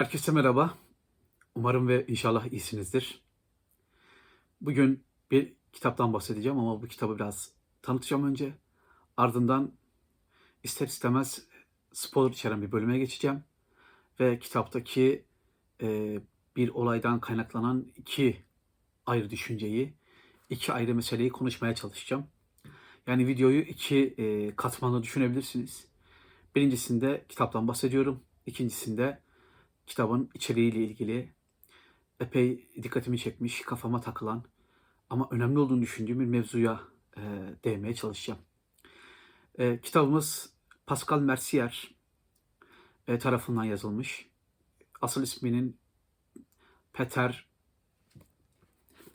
Herkese merhaba. Umarım ve inşallah iyisinizdir. Bugün bir kitaptan bahsedeceğim ama bu kitabı biraz tanıtacağım önce. Ardından ister istemez spoiler içeren bir bölüme geçeceğim. Ve kitaptaki e, bir olaydan kaynaklanan iki ayrı düşünceyi, iki ayrı meseleyi konuşmaya çalışacağım. Yani videoyu iki e, katmanlı düşünebilirsiniz. Birincisinde kitaptan bahsediyorum. İkincisinde kitabın içeriğiyle ilgili epey dikkatimi çekmiş, kafama takılan ama önemli olduğunu düşündüğüm bir mevzuya e, değmeye çalışacağım. E, kitabımız Pascal Mercier e, tarafından yazılmış. Asıl isminin Peter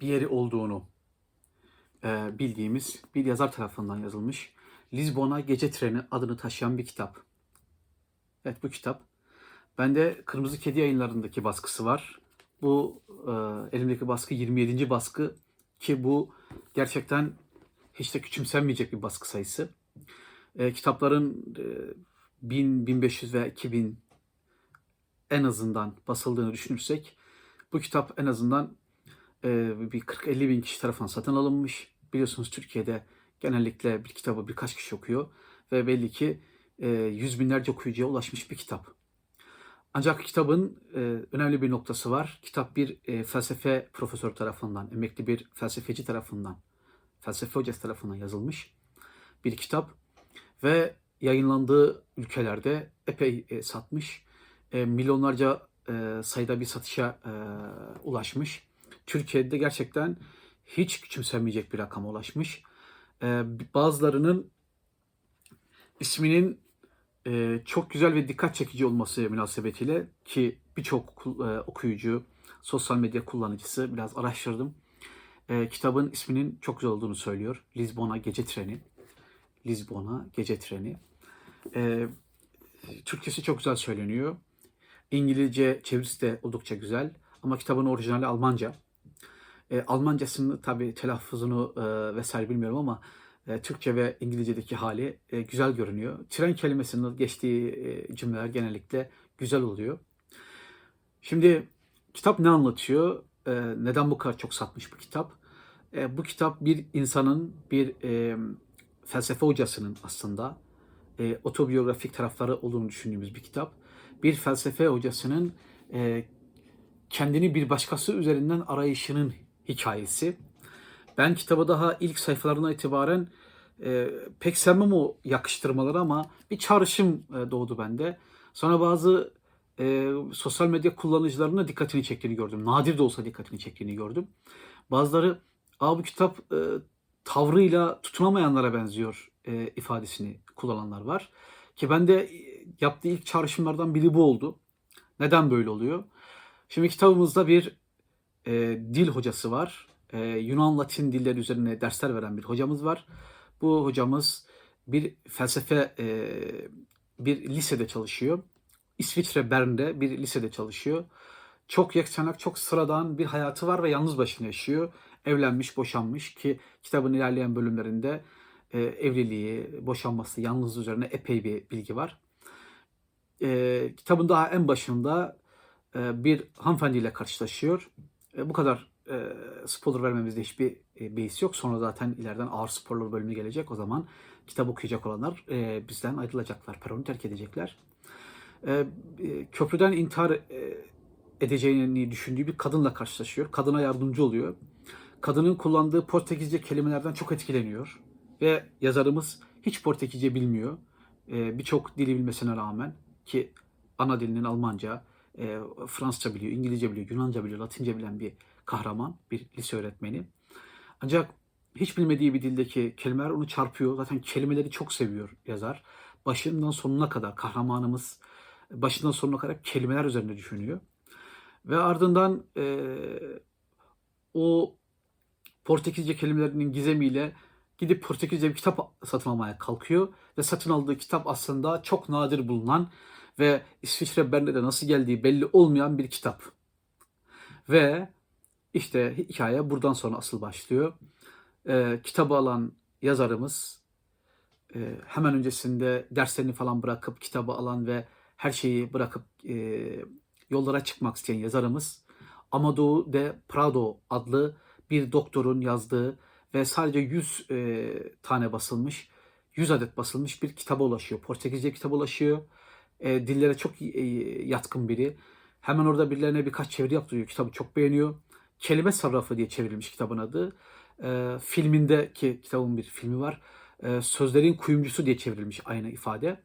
bir yeri olduğunu e, bildiğimiz bir yazar tarafından yazılmış. Lizbon'a Gece Treni adını taşıyan bir kitap. Evet bu kitap Bende Kırmızı Kedi yayınlarındaki baskısı var. Bu e, elimdeki baskı 27. baskı ki bu gerçekten hiç de küçümsenmeyecek bir baskı sayısı. E, kitapların e, 1000, 1500 ve 2000 en azından basıldığını düşünürsek bu kitap en azından e, bir 40-50 bin kişi tarafından satın alınmış. Biliyorsunuz Türkiye'de genellikle bir kitabı birkaç kişi okuyor ve belli ki e, yüz binlerce okuyucuya ulaşmış bir kitap. Ancak kitabın e, önemli bir noktası var. Kitap bir e, felsefe profesörü tarafından, emekli bir felsefeci tarafından, felsefe hocası tarafından yazılmış bir kitap. Ve yayınlandığı ülkelerde epey e, satmış. E, milyonlarca e, sayıda bir satışa e, ulaşmış. Türkiye'de gerçekten hiç küçümsenmeyecek bir rakama ulaşmış. E, bazılarının isminin e, çok güzel ve dikkat çekici olması münasebetiyle ki birçok e, okuyucu, sosyal medya kullanıcısı biraz araştırdım. E, kitabın isminin çok güzel olduğunu söylüyor. Lizbon'a Gece Treni. Lizbon'a Gece Treni. E, Türkçesi çok güzel söyleniyor. İngilizce çevirisi de oldukça güzel. Ama kitabın orijinali Almanca. E, Almancasını tabii telaffuzunu e, vesaire bilmiyorum ama e, Türkçe ve İngilizce'deki hali e, güzel görünüyor. Tren kelimesinin geçtiği e, cümleler genellikle güzel oluyor. Şimdi kitap ne anlatıyor? Neden bu kadar çok satmış bu kitap? Bu kitap bir insanın, bir felsefe hocasının aslında e, otobiyografik tarafları olduğunu düşündüğümüz bir kitap. Bir felsefe hocasının kendini bir başkası üzerinden arayışının hikayesi. Ben kitabı daha ilk sayfalarına itibaren e, pek sevmem o yakıştırmaları ama bir çağrışım e, doğdu bende. Sonra bazı e, sosyal medya kullanıcılarının dikkatini çektiğini gördüm. Nadir de olsa dikkatini çektiğini gördüm. Bazıları Aa, bu kitap e, tavrıyla tutunamayanlara benziyor e, ifadesini kullananlar var. Ki ben de e, yaptığı ilk çağrışımlardan biri bu oldu. Neden böyle oluyor? Şimdi kitabımızda bir e, dil hocası var e, Yunan Latin dilleri üzerine dersler veren bir hocamız var. Bu hocamız bir felsefe e, bir lisede çalışıyor. İsviçre Bern'de bir lisede çalışıyor. Çok yaksanak, çok sıradan bir hayatı var ve yalnız başına yaşıyor. Evlenmiş, boşanmış ki kitabın ilerleyen bölümlerinde e, evliliği, boşanması, yalnızlığı üzerine epey bir bilgi var. E, kitabın daha en başında e, bir hanımefendiyle karşılaşıyor. E, bu kadar e, spoiler vermemizde hiçbir e, beis yok. Sonra zaten ileriden ağır spoiler bölümü gelecek. O zaman kitap okuyacak olanlar e, bizden ayrılacaklar. Peronu terk edecekler. E, e, köprüden intihar e, edeceğini düşündüğü bir kadınla karşılaşıyor. Kadına yardımcı oluyor. Kadının kullandığı Portekizce kelimelerden çok etkileniyor. Ve yazarımız hiç Portekizce bilmiyor. E, Birçok dili bilmesine rağmen ki ana dilinin Almanca, e, Fransızca biliyor, İngilizce biliyor, Yunanca biliyor, Latince bilen bir kahraman, bir lise öğretmeni. Ancak hiç bilmediği bir dildeki kelimeler onu çarpıyor. Zaten kelimeleri çok seviyor yazar. Başından sonuna kadar kahramanımız başından sonuna kadar kelimeler üzerinde düşünüyor. Ve ardından e, o Portekizce kelimelerinin gizemiyle gidip Portekizce bir kitap satın almaya kalkıyor. Ve satın aldığı kitap aslında çok nadir bulunan ve İsviçre Bern'de nasıl geldiği belli olmayan bir kitap. Ve işte hikaye buradan sonra asıl başlıyor. Ee, kitabı alan yazarımız e, hemen öncesinde derslerini falan bırakıp kitabı alan ve her şeyi bırakıp e, yollara çıkmak isteyen yazarımız Amadou de Prado adlı bir doktorun yazdığı ve sadece 100 e, tane basılmış, 100 adet basılmış bir kitaba ulaşıyor. Portekizce kitaba ulaşıyor. E, dillere çok e, yatkın biri. Hemen orada birilerine birkaç çeviri yaptırıyor. Kitabı çok beğeniyor. Kelime Sarrafı diye çevrilmiş kitabın adı. E, filmindeki kitabın bir filmi var. E, Sözlerin Kuyumcusu diye çevrilmiş aynı ifade.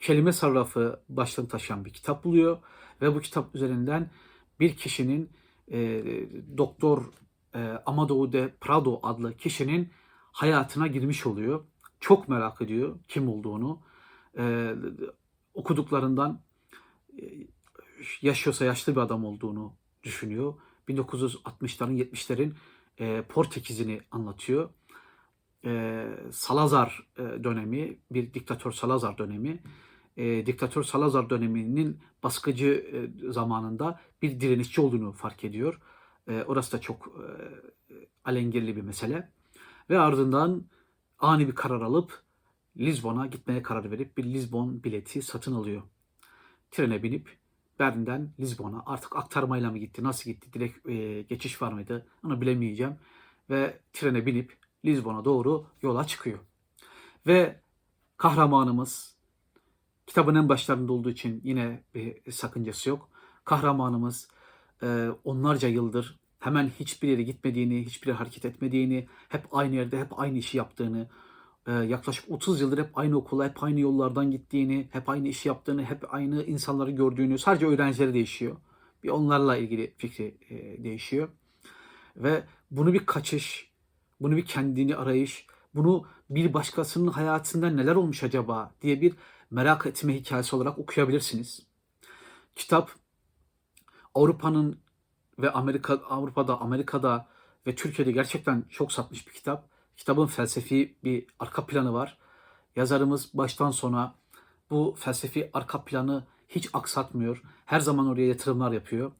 Kelime Sarrafı başlığını taşıyan bir kitap buluyor. Ve bu kitap üzerinden bir kişinin e, Doktor e, Amadou de Prado adlı kişinin hayatına girmiş oluyor. Çok merak ediyor kim olduğunu. E, okuduklarından e, yaşıyorsa yaşlı bir adam olduğunu düşünüyor. 1960'ların 70'lerin e, Portekiz'ini anlatıyor. E, Salazar e, dönemi, bir diktatör Salazar dönemi. E, diktatör Salazar döneminin baskıcı e, zamanında bir direnişçi olduğunu fark ediyor. E, orası da çok e, alengirli bir mesele. Ve ardından ani bir karar alıp Lizbon'a gitmeye karar verip bir Lizbon bileti satın alıyor. Trene binip Berlin'den Lizbon'a artık aktarmayla mı gitti, nasıl gitti, direkt e, geçiş var mıydı onu bilemeyeceğim. Ve trene binip Lizbon'a doğru yola çıkıyor. Ve kahramanımız kitabın en başlarında olduğu için yine bir sakıncası yok. Kahramanımız e, onlarca yıldır hemen hiçbir yere gitmediğini, hiçbir yere hareket etmediğini, hep aynı yerde, hep aynı işi yaptığını, yaklaşık 30 yıldır hep aynı okula, hep aynı yollardan gittiğini, hep aynı işi yaptığını, hep aynı insanları gördüğünü, sadece öğrencileri değişiyor. Bir onlarla ilgili fikri e, değişiyor. Ve bunu bir kaçış, bunu bir kendini arayış, bunu bir başkasının hayatında neler olmuş acaba diye bir merak etme hikayesi olarak okuyabilirsiniz. Kitap Avrupa'nın ve Amerika Avrupa'da, Amerika'da ve Türkiye'de gerçekten çok satmış bir kitap. Kitabın felsefi bir arka planı var. Yazarımız baştan sona bu felsefi arka planı hiç aksatmıyor. Her zaman oraya yatırımlar yapıyor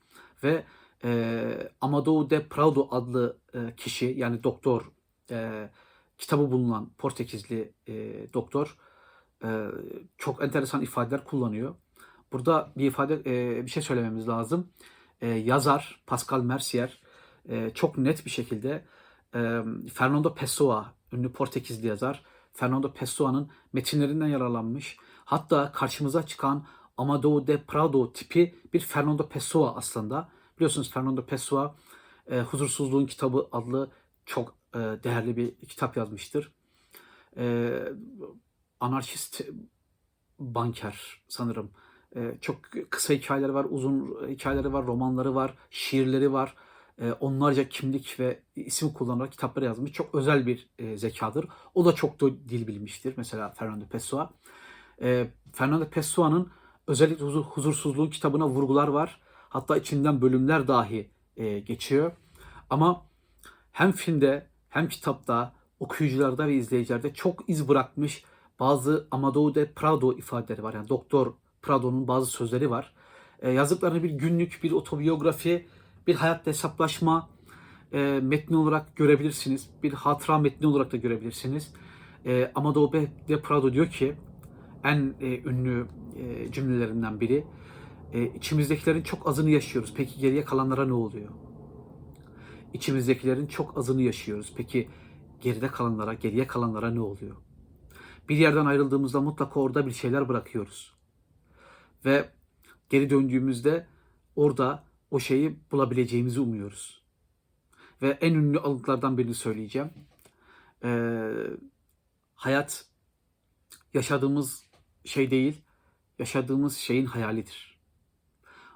ve e, Amadou de Prado adlı e, kişi yani doktor e, kitabı bulunan Portekizli e, doktor e, çok enteresan ifadeler kullanıyor. Burada bir ifade e, bir şey söylememiz lazım. E, yazar Pascal Mercier e, çok net bir şekilde Fernando Pessoa ünlü Portekizli yazar Fernando Pessoa'nın metinlerinden yararlanmış. Hatta karşımıza çıkan Amadou de Prado tipi bir Fernando Pessoa aslında. Biliyorsunuz Fernando Pessoa e, Huzursuzluğun Kitabı adlı çok e, değerli bir kitap yazmıştır. E, anarşist banker sanırım. E, çok kısa hikayeleri var, uzun hikayeleri var, romanları var, şiirleri var. E, onlarca kimlik ve isim kullanarak kitapları yazmış. Çok özel bir e, zekadır. O da çok da dil bilmiştir. Mesela Fernando Pessoa. E, Fernando Pessoa'nın özellikle huzur, huzursuzluğun kitabına vurgular var. Hatta içinden bölümler dahi e, geçiyor. Ama hem filmde hem kitapta okuyucularda ve izleyicilerde çok iz bırakmış bazı Amadou de Prado ifadeleri var. Yani Doktor Prado'nun bazı sözleri var. E, yazdıklarını bir günlük, bir otobiyografi, bir hayatta hesaplaşma e, metni olarak görebilirsiniz. Bir hatıra metni olarak da görebilirsiniz. E, Amadou de Prado diyor ki en e, ünlü e, cümlelerinden biri e, içimizdekilerin çok azını yaşıyoruz. Peki geriye kalanlara ne oluyor? İçimizdekilerin çok azını yaşıyoruz. Peki geride kalanlara, geriye kalanlara ne oluyor? Bir yerden ayrıldığımızda mutlaka orada bir şeyler bırakıyoruz. Ve geri döndüğümüzde orada o şeyi bulabileceğimizi umuyoruz. Ve en ünlü alıntılardan birini söyleyeceğim. Ee, hayat yaşadığımız şey değil, yaşadığımız şeyin hayalidir.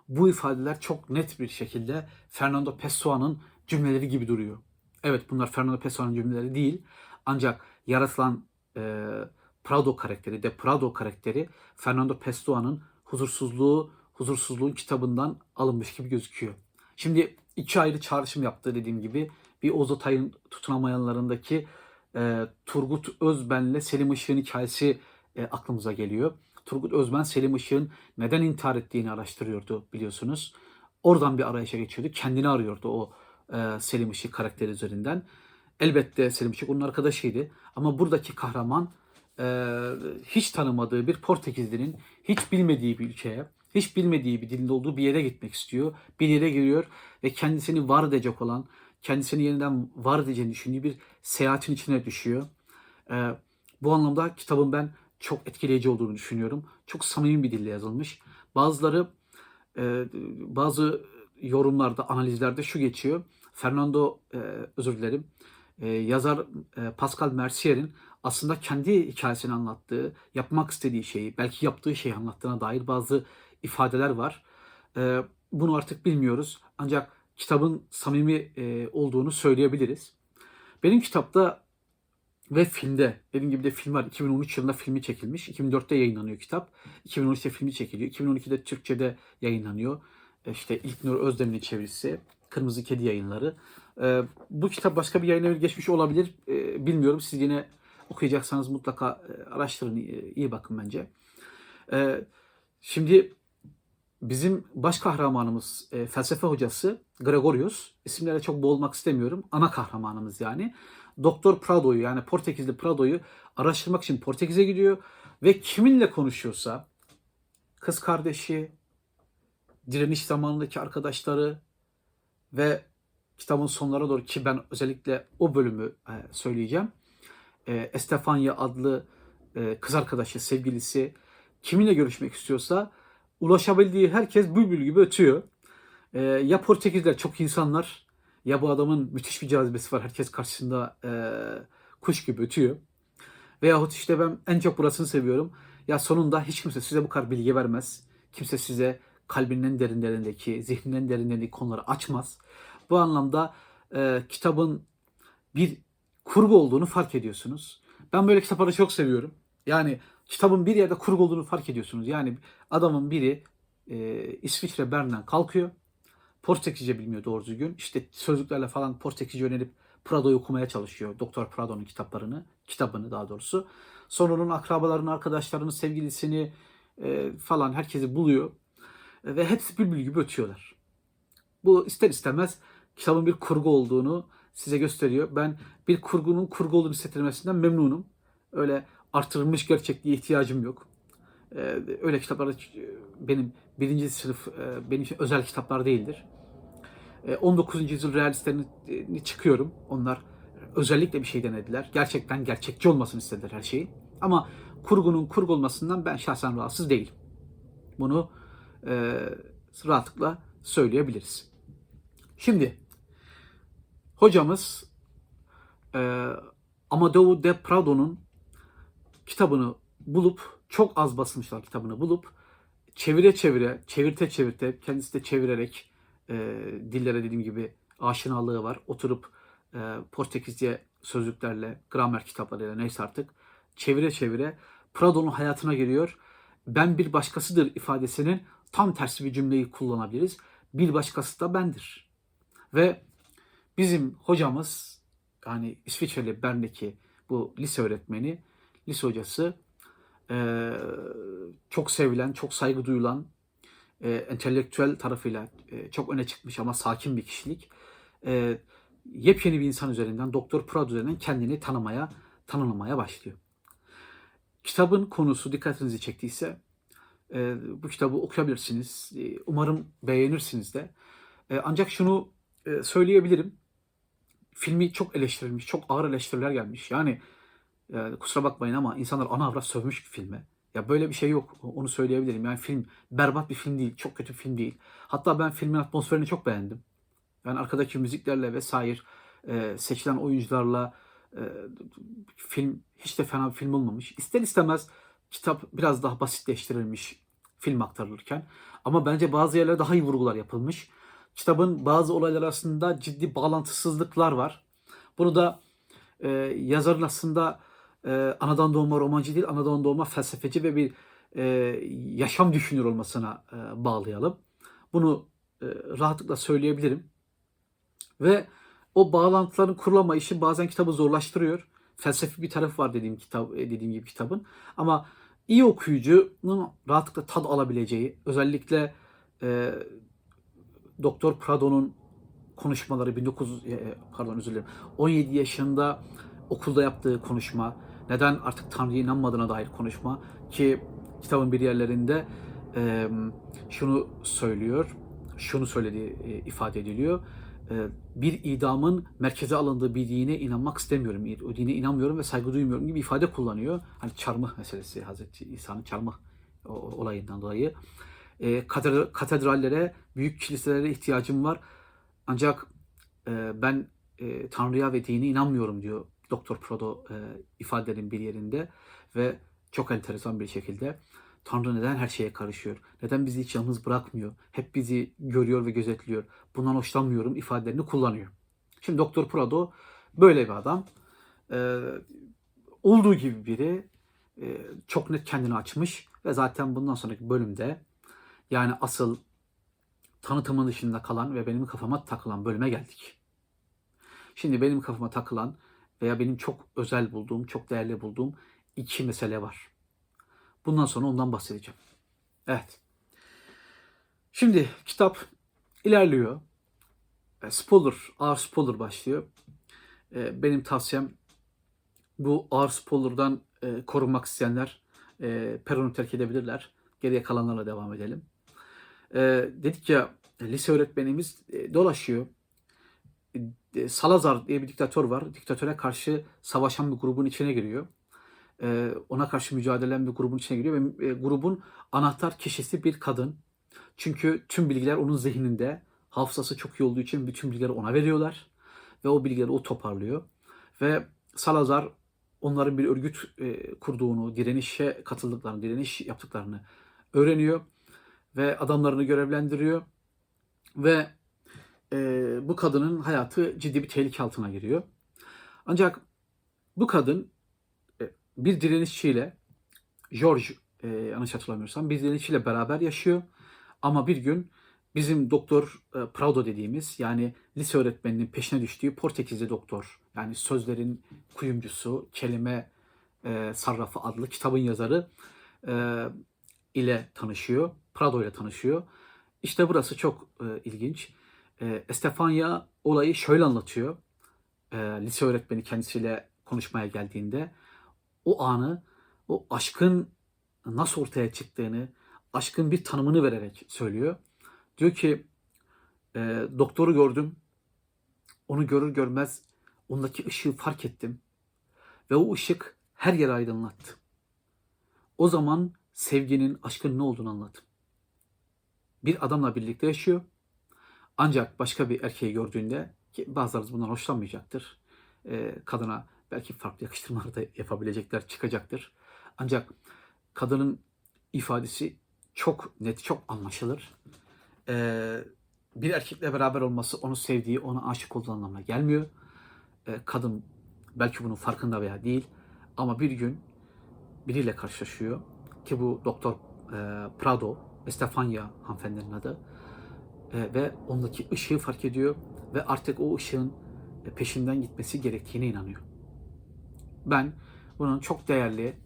Bu ifadeler çok net bir şekilde Fernando Pessoa'nın cümleleri gibi duruyor. Evet bunlar Fernando Pessoa'nın cümleleri değil. Ancak yaratılan e, Prado karakteri, de Prado karakteri Fernando Pessoa'nın huzursuzluğu, huzursuzluğun kitabından alınmış gibi gözüküyor. Şimdi iki ayrı çağrışım yaptı dediğim gibi. Bir Oğuz Atay'ın tutunamayanlarındaki e, Turgut Özben'le Selim Işık'ın hikayesi e, aklımıza geliyor. Turgut Özben Selim Işık'ın neden intihar ettiğini araştırıyordu biliyorsunuz. Oradan bir arayışa geçiyordu. Kendini arıyordu o e, Selim Işık karakteri üzerinden. Elbette Selim Işık onun arkadaşıydı. Ama buradaki kahraman e, hiç tanımadığı bir Portekizlinin hiç bilmediği bir ülkeye, hiç bilmediği bir dilinde olduğu bir yere gitmek istiyor. Bir yere giriyor ve kendisini var edecek olan, kendisini yeniden var edeceğini düşündüğü bir seyahatin içine düşüyor. Ee, bu anlamda kitabın ben çok etkileyici olduğunu düşünüyorum. Çok samimi bir dille yazılmış. Bazıları e, bazı yorumlarda, analizlerde şu geçiyor. Fernando, e, özür dilerim, e, yazar e, Pascal Mercier'in aslında kendi hikayesini anlattığı, yapmak istediği şeyi, belki yaptığı şeyi anlattığına dair bazı ifadeler var. E, bunu artık bilmiyoruz. Ancak kitabın samimi e, olduğunu söyleyebiliriz. Benim kitapta ve filmde, dediğim gibi de film var. 2013 yılında filmi çekilmiş. 2004'te yayınlanıyor kitap. 2013'te filmi çekiliyor. 2012'de Türkçe'de yayınlanıyor. E, İşte İlknur Özdemir'in çevirisi. Kırmızı Kedi yayınları. Ee, bu kitap başka bir yayına geçmiş olabilir. Ee, bilmiyorum. Siz yine okuyacaksanız mutlaka e, araştırın. İyi, bakın bence. Ee, şimdi bizim baş kahramanımız e, felsefe hocası Gregorius. İsimlere çok boğulmak istemiyorum. Ana kahramanımız yani. Doktor Prado'yu yani Portekizli Prado'yu araştırmak için Portekiz'e gidiyor ve kiminle konuşuyorsa kız kardeşi, direniş zamanındaki arkadaşları ve kitabın sonlara doğru ki ben özellikle o bölümü e, söyleyeceğim. E, Estefania adlı e, kız arkadaşı, sevgilisi kiminle görüşmek istiyorsa ulaşabildiği herkes bülbül gibi ötüyor. E, ya Portekizler çok insanlar ya bu adamın müthiş bir cazibesi var. Herkes karşısında e, kuş gibi ötüyor. Veyahut işte ben en çok burasını seviyorum. Ya sonunda hiç kimse size bu kadar bilgi vermez. Kimse size kalbinin derinlerindeki, zihninin derinlerindeki konuları açmaz. Bu anlamda e, kitabın bir kurgu olduğunu fark ediyorsunuz. Ben böyle kitapları çok seviyorum. Yani kitabın bir yerde kurgu fark ediyorsunuz. Yani adamın biri e, İsviçre Bern'den kalkıyor. Portekizce bilmiyor doğru düzgün. İşte sözlüklerle falan Portekizce yönelip Prado'yu okumaya çalışıyor. Doktor Prado'nun kitaplarını, kitabını daha doğrusu. Sonra onun akrabalarını, arkadaşlarını, sevgilisini e, falan herkesi buluyor. Ve hepsi bülbül gibi ötüyorlar. Bu ister istemez kitabın bir kurgu olduğunu size gösteriyor. Ben bir kurgunun kurgu olduğunu hissettirmesinden memnunum. Öyle artırılmış gerçekliğe ihtiyacım yok. Ee, öyle kitaplar benim birinci sınıf, e, benim için özel kitaplar değildir. E, 19. yüzyıl realistlerini çıkıyorum. Onlar özellikle bir şey denediler. Gerçekten gerçekçi olmasını istediler her şeyin. Ama kurgunun kurgu olmasından ben şahsen rahatsız değilim. Bunu e, rahatlıkla söyleyebiliriz. Şimdi hocamız e, Amadeu de Prado'nun kitabını bulup çok az basmışlar kitabını bulup çevire çevire, çevirte çevirte kendisi de çevirerek e, dillere dediğim gibi aşinalığı var. Oturup e, Portekizce sözlüklerle, gramer kitaplarıyla neyse artık çevire çevire Prado'nun hayatına giriyor. Ben bir başkasıdır ifadesinin tam tersi bir cümleyi kullanabiliriz. Bir başkası da bendir. Ve bizim hocamız yani İsviçreli Bern'deki bu lise öğretmeni, lise hocası e, çok sevilen, çok saygı duyulan, e, entelektüel tarafıyla e, çok öne çıkmış ama sakin bir kişilik. E, yepyeni bir insan üzerinden, Doktor Prado üzerinden kendini tanımaya, tanımlamaya başlıyor. Kitabın konusu dikkatinizi çektiyse e, bu kitabı okuyabilirsiniz. E, umarım beğenirsiniz de. E, ancak şunu e, söyleyebilirim. Filmi çok eleştirilmiş, çok ağır eleştiriler gelmiş. Yani e, kusura bakmayın ama insanlar ana avrat sövmüş bir filme. Ya böyle bir şey yok. Onu söyleyebilirim. Yani film berbat bir film değil. Çok kötü bir film değil. Hatta ben filmin atmosferini çok beğendim. Yani arkadaki müziklerle vesaire e, seçilen oyuncularla e, film hiç de fena bir film olmamış. İster istemez kitap biraz daha basitleştirilmiş film aktarılırken. Ama bence bazı yerlerde daha iyi vurgular yapılmış. Kitabın bazı olaylar arasında ciddi bağlantısızlıklar var. Bunu da e, yazarın aslında e, anadan doğma romancı değil, anadan doğma felsefeci ve bir e, yaşam düşünür olmasına e, bağlayalım. Bunu e, rahatlıkla söyleyebilirim. Ve o bağlantıların kurulama işi bazen kitabı zorlaştırıyor. Felsefi bir tarafı var dediğim kitap e, dediğim gibi kitabın. Ama iyi okuyucunun rahatlıkla tad alabileceği, özellikle e, Doktor Prado'nun konuşmaları 19 e, pardon özür dilerim 17 yaşında okulda yaptığı konuşma neden artık Tanrı'ya inanmadığına dair konuşma ki kitabın bir yerlerinde e, şunu söylüyor, şunu söylediği e, ifade ediliyor. E, bir idamın merkeze alındığı bir dine inanmak istemiyorum, o dine inanmıyorum ve saygı duymuyorum gibi ifade kullanıyor. Hani çarmıh meselesi, Hazreti İsa'nın çarmıh olayından dolayı. E, katedra- katedrallere, büyük kiliselere ihtiyacım var. Ancak e, ben e, Tanrı'ya ve dine inanmıyorum diyor Doktor Prodo e, ifadenin bir yerinde ve çok enteresan bir şekilde Tanrı neden her şeye karışıyor? Neden bizi hiç yalnız bırakmıyor? Hep bizi görüyor ve gözetliyor. Bundan hoşlanmıyorum ifadelerini kullanıyor. Şimdi Doktor Prado böyle bir adam. Ee, olduğu gibi biri e, çok net kendini açmış ve zaten bundan sonraki bölümde yani asıl tanıtımın dışında kalan ve benim kafama takılan bölüme geldik. Şimdi benim kafama takılan veya benim çok özel bulduğum, çok değerli bulduğum iki mesele var. Bundan sonra ondan bahsedeceğim. Evet. Şimdi kitap ilerliyor. E, Spoiler, ağır spoiler başlıyor. E, Benim tavsiyem bu ağır spoiler'dan e, korunmak isteyenler peronu terk edebilirler. Geriye kalanlarla devam edelim. Dedik ya lise öğretmenimiz dolaşıyor. E, Salazar diye bir diktatör var. Diktatöre karşı savaşan bir grubun içine giriyor. E, ona karşı mücadele eden bir grubun içine giriyor ve e, grubun anahtar kişisi bir kadın. Çünkü tüm bilgiler onun zihninde. Hafızası çok iyi olduğu için bütün bilgileri ona veriyorlar. Ve o bilgileri o toparlıyor. Ve Salazar onların bir örgüt e, kurduğunu, direnişe katıldıklarını, direniş yaptıklarını öğreniyor. Ve adamlarını görevlendiriyor. Ve e, bu kadının hayatı ciddi bir tehlike altına giriyor. Ancak bu kadın e, bir direnişçiyle, George e, yanlış hatırlamıyorsam, bir direnişçiyle beraber yaşıyor. Ama bir gün bizim doktor e, Prado dediğimiz yani lise öğretmeninin peşine düştüğü Portekizli doktor yani sözlerin kuyumcusu, kelime e, sarrafı adlı kitabın yazarı e, ile tanışıyor. Prado ile tanışıyor. İşte burası çok e, ilginç. E, Estefania olayı şöyle anlatıyor. E, lise öğretmeni kendisiyle konuşmaya geldiğinde o anı, o aşkın nasıl ortaya çıktığını, aşkın bir tanımını vererek söylüyor. Diyor ki e, doktoru gördüm. Onu görür görmez ondaki ışığı fark ettim. Ve o ışık her yeri aydınlattı. O zaman sevginin, aşkın ne olduğunu anladım. Bir adamla birlikte yaşıyor. Ancak başka bir erkeği gördüğünde ki bazılarınız bundan hoşlanmayacaktır. E, kadına belki farklı yakıştırmalar da yapabilecekler, çıkacaktır. Ancak kadının ifadesi çok net, çok anlaşılır. Ee, bir erkekle beraber olması onu sevdiği, ona aşık olduğu anlamına gelmiyor. Ee, kadın belki bunun farkında veya değil ama bir gün biriyle karşılaşıyor ki bu Doktor e, Prado, Estefania hanımefendinin adı E, ve ondaki ışığı fark ediyor ve artık o ışığın peşinden gitmesi gerektiğine inanıyor. Ben bunun çok değerli,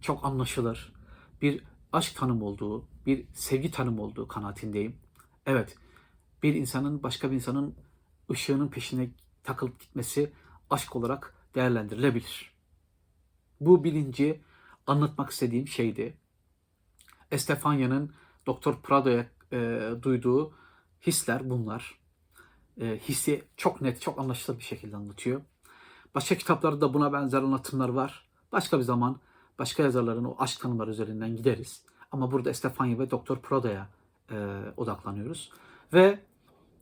çok anlaşılır bir aşk tanım olduğu, bir sevgi tanım olduğu kanaatindeyim. Evet, bir insanın başka bir insanın ışığının peşine takılıp gitmesi aşk olarak değerlendirilebilir. Bu bilinci anlatmak istediğim şeydi. Estefanya'nın Doktor Prado'ya e, duyduğu hisler bunlar. E, hissi çok net, çok anlaşılır bir şekilde anlatıyor. Başka kitaplarda da buna benzer anlatımlar var. Başka bir zaman başka yazarların o aşk tanımları üzerinden gideriz. Ama burada Estefania ve Doktor Prado'ya e, odaklanıyoruz. Ve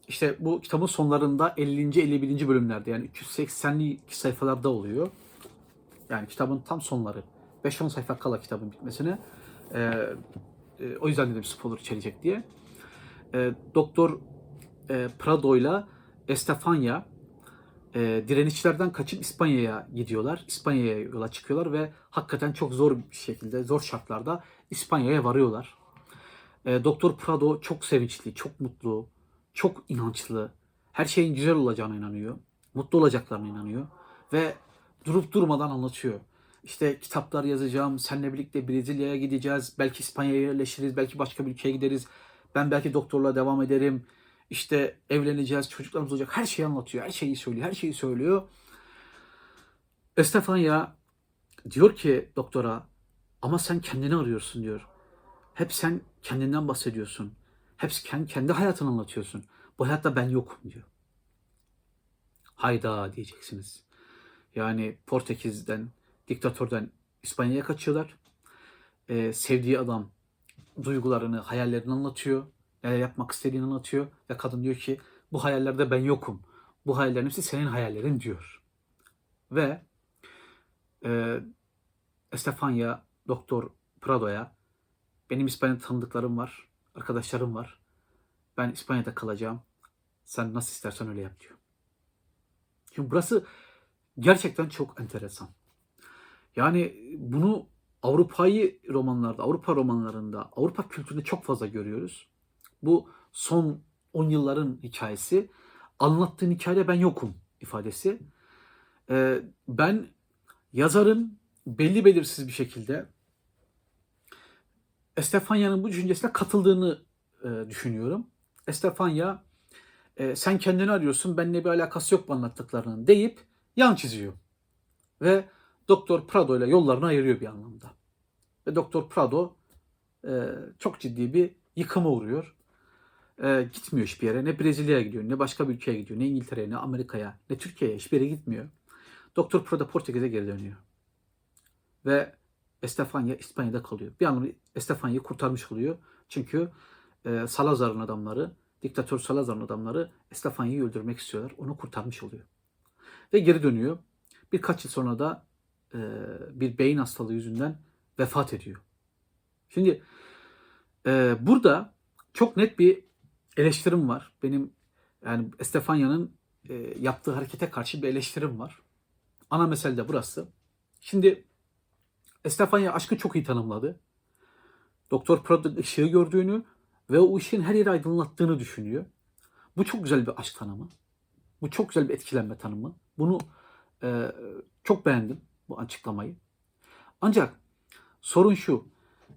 işte bu kitabın sonlarında 50. 51. bölümlerde yani 380'li sayfalarda oluyor. Yani kitabın tam sonları. 5-10 sayfa kala kitabın bitmesine. E, e, o yüzden dedim spoiler içerecek diye. E, Doktor e, Prado ile Estefania e, direnişçilerden kaçıp İspanya'ya gidiyorlar. İspanya'ya yola çıkıyorlar ve hakikaten çok zor bir şekilde, zor şartlarda İspanya'ya varıyorlar. E, Doktor Prado çok sevinçli, çok mutlu, çok inançlı. Her şeyin güzel olacağına inanıyor. Mutlu olacaklarına inanıyor. Ve durup durmadan anlatıyor. İşte kitaplar yazacağım, seninle birlikte Brezilya'ya gideceğiz, belki İspanya'ya yerleşiriz, belki başka bir ülkeye gideriz. Ben belki doktorla devam ederim. İşte evleneceğiz, çocuklarımız olacak. Her şeyi anlatıyor, her şeyi söylüyor, her şeyi söylüyor. Estefania diyor ki doktora ama sen kendini arıyorsun diyor. Hep sen kendinden bahsediyorsun. Hep sen kendi hayatını anlatıyorsun. Bu hayatta ben yokum diyor. Hayda diyeceksiniz. Yani Portekiz'den, diktatörden İspanya'ya kaçıyorlar. Ee, sevdiği adam duygularını, hayallerini anlatıyor. Neler yapmak istediğini anlatıyor. Ve kadın diyor ki bu hayallerde ben yokum. Bu hayallerin hepsi senin hayallerin diyor. Ve e, Estefania Doktor Prado'ya benim İspanya'da tanıdıklarım var, arkadaşlarım var. Ben İspanya'da kalacağım. Sen nasıl istersen öyle yap diyor. Şimdi burası gerçekten çok enteresan. Yani bunu Avrupa'yı romanlarda, Avrupa romanlarında, Avrupa kültüründe çok fazla görüyoruz. Bu son 10 yılların hikayesi. Anlattığın hikayede ben yokum ifadesi. Ee, ben yazarın belli belirsiz bir şekilde Estefanya'nın bu düşüncesine katıldığını e, düşünüyorum. Estefanya e, sen kendini arıyorsun, benimle bir alakası yok bu anlattıklarının deyip yan çiziyor. Ve Doktor Prado ile yollarını ayırıyor bir anlamda. Ve Doktor Prado e, çok ciddi bir yıkıma uğruyor. E, gitmiyor hiçbir yere. Ne Brezilya'ya gidiyor, ne başka bir ülkeye gidiyor, ne İngiltere'ye, ne Amerika'ya, ne Türkiye'ye hiçbir yere gitmiyor. Doktor Prado Portekiz'e geri dönüyor. Ve Estefanya İspanya'da kalıyor. Bir anlamda Estefanya'yı kurtarmış oluyor. Çünkü e, Salazar'ın adamları, diktatör Salazar'ın adamları Estefanya'yı öldürmek istiyorlar. Onu kurtarmış oluyor. Ve geri dönüyor. Birkaç yıl sonra da e, bir beyin hastalığı yüzünden vefat ediyor. Şimdi e, burada çok net bir eleştirim var. Benim yani Estefanya'nın e, yaptığı harekete karşı bir eleştirim var. Ana mesele de burası. Şimdi Estefanya aşkı çok iyi tanımladı. Doktor Prod'un ışığı gördüğünü ve o ışığın her yeri aydınlattığını düşünüyor. Bu çok güzel bir aşk tanımı. Bu çok güzel bir etkilenme tanımı. Bunu e, çok beğendim bu açıklamayı. Ancak sorun şu.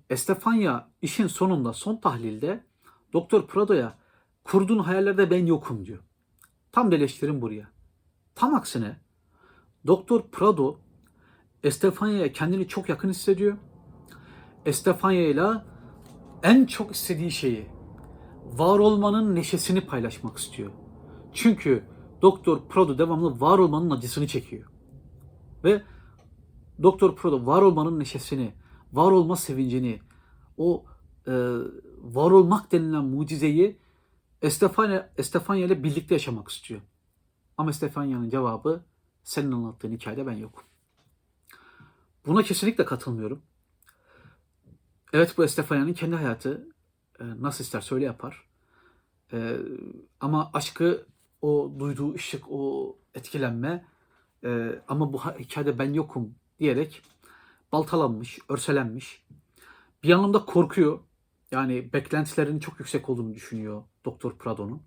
Estefanya işin sonunda son tahlilde Doktor Prado'ya kurduğun hayallerde ben yokum diyor. Tam eleştirim buraya. Tam aksine Doktor Prado Estefanya'ya kendini çok yakın hissediyor. Estefanya ile en çok istediği şeyi var olmanın neşesini paylaşmak istiyor. Çünkü Doktor Prado devamlı var olmanın acısını çekiyor. Ve Doktor Prado var olmanın neşesini, var olma sevincini, o e, var olmak denilen mucizeyi Estefanya, Estefanya ile birlikte yaşamak istiyor. Ama Estefanya'nın cevabı senin anlattığın hikayede ben yokum. Buna kesinlikle katılmıyorum. Evet bu Estefanya'nın kendi hayatı e, nasıl isterse öyle yapar. E, ama aşkı, o duyduğu ışık, o etkilenme e, ama bu hikayede ben yokum diyerek baltalanmış, örselenmiş. Bir anlamda korkuyor. Yani beklentilerinin çok yüksek olduğunu düşünüyor Doktor Prado'nun.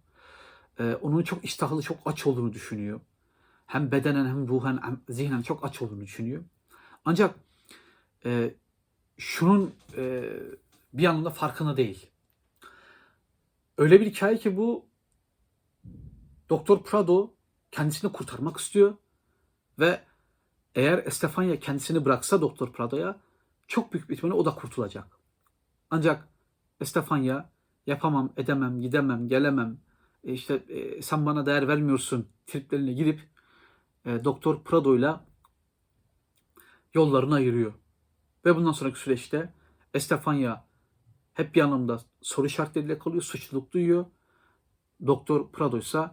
Ee, onun çok iştahlı, çok aç olduğunu düşünüyor. Hem bedenen hem ruhen hem zihnen çok aç olduğunu düşünüyor. Ancak e, şunun e, bir anlamda farkında değil. Öyle bir hikaye ki bu Doktor Prado kendisini kurtarmak istiyor ve eğer Estefania kendisini bıraksa Doktor Prado'ya çok büyük bir ihtimalle o da kurtulacak. Ancak Estefanya yapamam, edemem, gidemem, gelemem, e işte e, sen bana değer vermiyorsun triplerine gidip e, Doktor Prado'yla yollarını ayırıyor. Ve bundan sonraki süreçte Estefanya hep bir anlamda soru işaretleriyle kalıyor, suçluluk duyuyor. Doktor Prado ise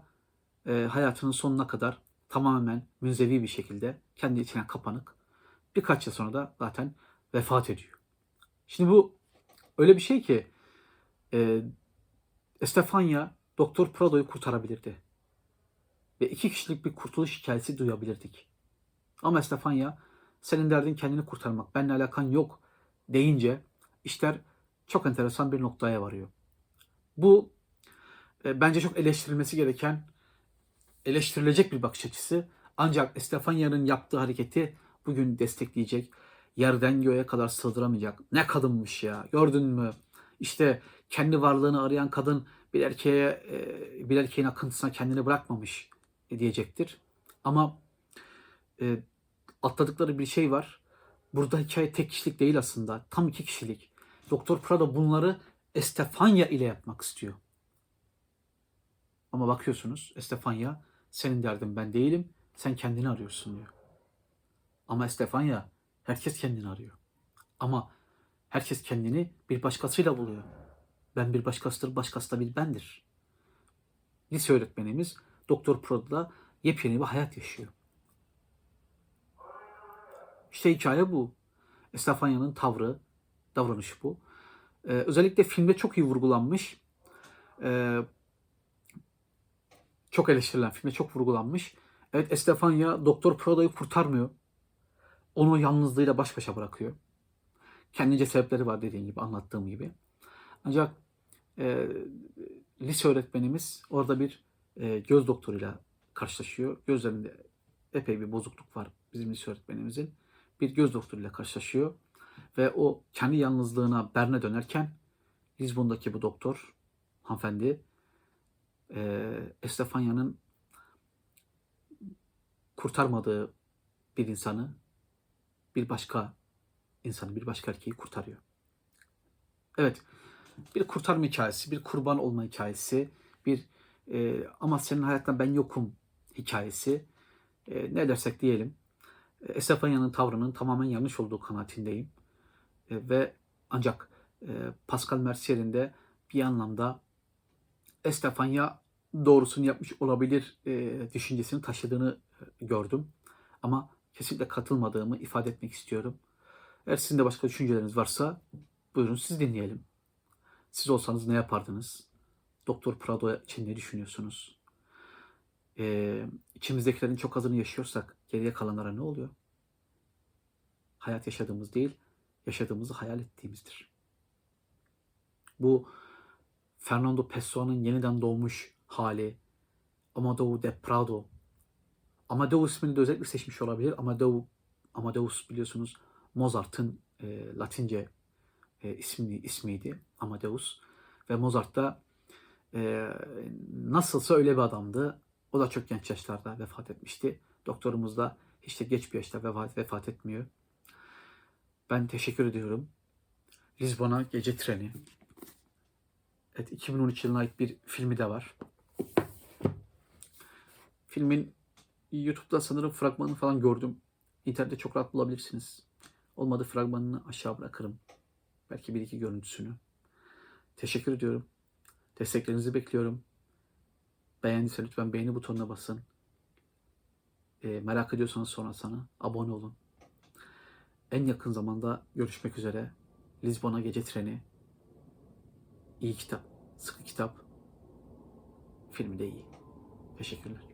e, hayatının sonuna kadar tamamen münzevi bir şekilde kendi içine kapanık. Birkaç yıl sonra da zaten vefat ediyor. Şimdi bu öyle bir şey ki e, Estefanya Doktor Prado'yu kurtarabilirdi. Ve iki kişilik bir kurtuluş hikayesi duyabilirdik. Ama Estefanya senin derdin kendini kurtarmak, benimle alakan yok deyince işler çok enteresan bir noktaya varıyor. Bu e, bence çok eleştirilmesi gereken, eleştirilecek bir bakış açısı. Ancak Estefanya'nın yaptığı hareketi bugün destekleyecek, yerden göğe kadar sığdıramayacak. Ne kadınmış ya, gördün mü? İşte kendi varlığını arayan kadın bir erkeğe, bir erkeğin akıntısına kendini bırakmamış diyecektir. Ama e, atladıkları bir şey var. Burada hikaye tek kişilik değil aslında. Tam iki kişilik. Doktor Prado bunları Estefania ile yapmak istiyor. Ama bakıyorsunuz Estefania senin derdin ben değilim. Sen kendini arıyorsun diyor. Ama Estefania herkes kendini arıyor. Ama herkes kendini bir başkasıyla buluyor. Ben bir başkasıdır, başkası da bir bendir. Lise öğretmenimiz Doktor Prodo'da yepyeni bir hayat yaşıyor. İşte hikaye bu. Estefania'nın tavrı, davranışı bu. Ee, özellikle filmde çok iyi vurgulanmış. Ee, çok eleştirilen filmde çok vurgulanmış. Evet Estefania Doktor Prodo'yu kurtarmıyor. Onu yalnızlığıyla baş başa bırakıyor. Kendince sebepleri var dediğim gibi, anlattığım gibi. Ancak e, lise öğretmenimiz orada bir e, göz doktoruyla karşılaşıyor. Gözlerinde epey bir bozukluk var bizim lise öğretmenimizin. Bir göz doktoruyla karşılaşıyor. Ve o kendi yalnızlığına Bern'e dönerken Lizbon'daki bu doktor, hanımefendi, e, Estefania'nın kurtarmadığı bir insanı, bir başka insanı, bir başka erkeği kurtarıyor. Evet, bir kurtarma hikayesi, bir kurban olma hikayesi, bir e, ama senin hayatta ben yokum hikayesi. E, ne dersek diyelim. E, Estefania'nın tavrının tamamen yanlış olduğu kanaatindeyim. E, ve ancak e, Pascal Mercier'in de bir anlamda Estefania doğrusunu yapmış olabilir e, düşüncesini taşıdığını gördüm. Ama kesinlikle katılmadığımı ifade etmek istiyorum. Eğer sizin de başka düşünceleriniz varsa buyurun siz dinleyelim. Siz olsanız ne yapardınız? Doktor Prado için ne düşünüyorsunuz? Ee, içimizdekilerin çok azını yaşıyorsak geriye kalanlara ne oluyor? Hayat yaşadığımız değil, yaşadığımızı hayal ettiğimizdir. Bu Fernando Pessoa'nın yeniden doğmuş hali, Amadou de Prado. Amadeus ismini de özellikle seçmiş olabilir. Amadeu, Amadeus biliyorsunuz Mozart'ın e, Latince e, ismi, ismiydi. Amadeus. Ve Mozart da e, nasılsa öyle bir adamdı. O da çok genç yaşlarda vefat etmişti. Doktorumuz da hiç de geç bir yaşta vefat, vefat etmiyor. Ben teşekkür ediyorum. Lizbon'a Gece Treni. Evet 2013 yılına ait bir filmi de var. Filmin YouTube'da sanırım fragmanını falan gördüm. İnternette çok rahat bulabilirsiniz. Olmadı fragmanını aşağı bırakırım. Belki bir iki görüntüsünü. Teşekkür ediyorum. Desteklerinizi bekliyorum. Beğendiyse lütfen beğeni butonuna basın. E, merak ediyorsanız sonra sana abone olun. En yakın zamanda görüşmek üzere. Lizbon'a gece treni. İyi kitap, sıkı kitap. Filmi de iyi. Teşekkürler.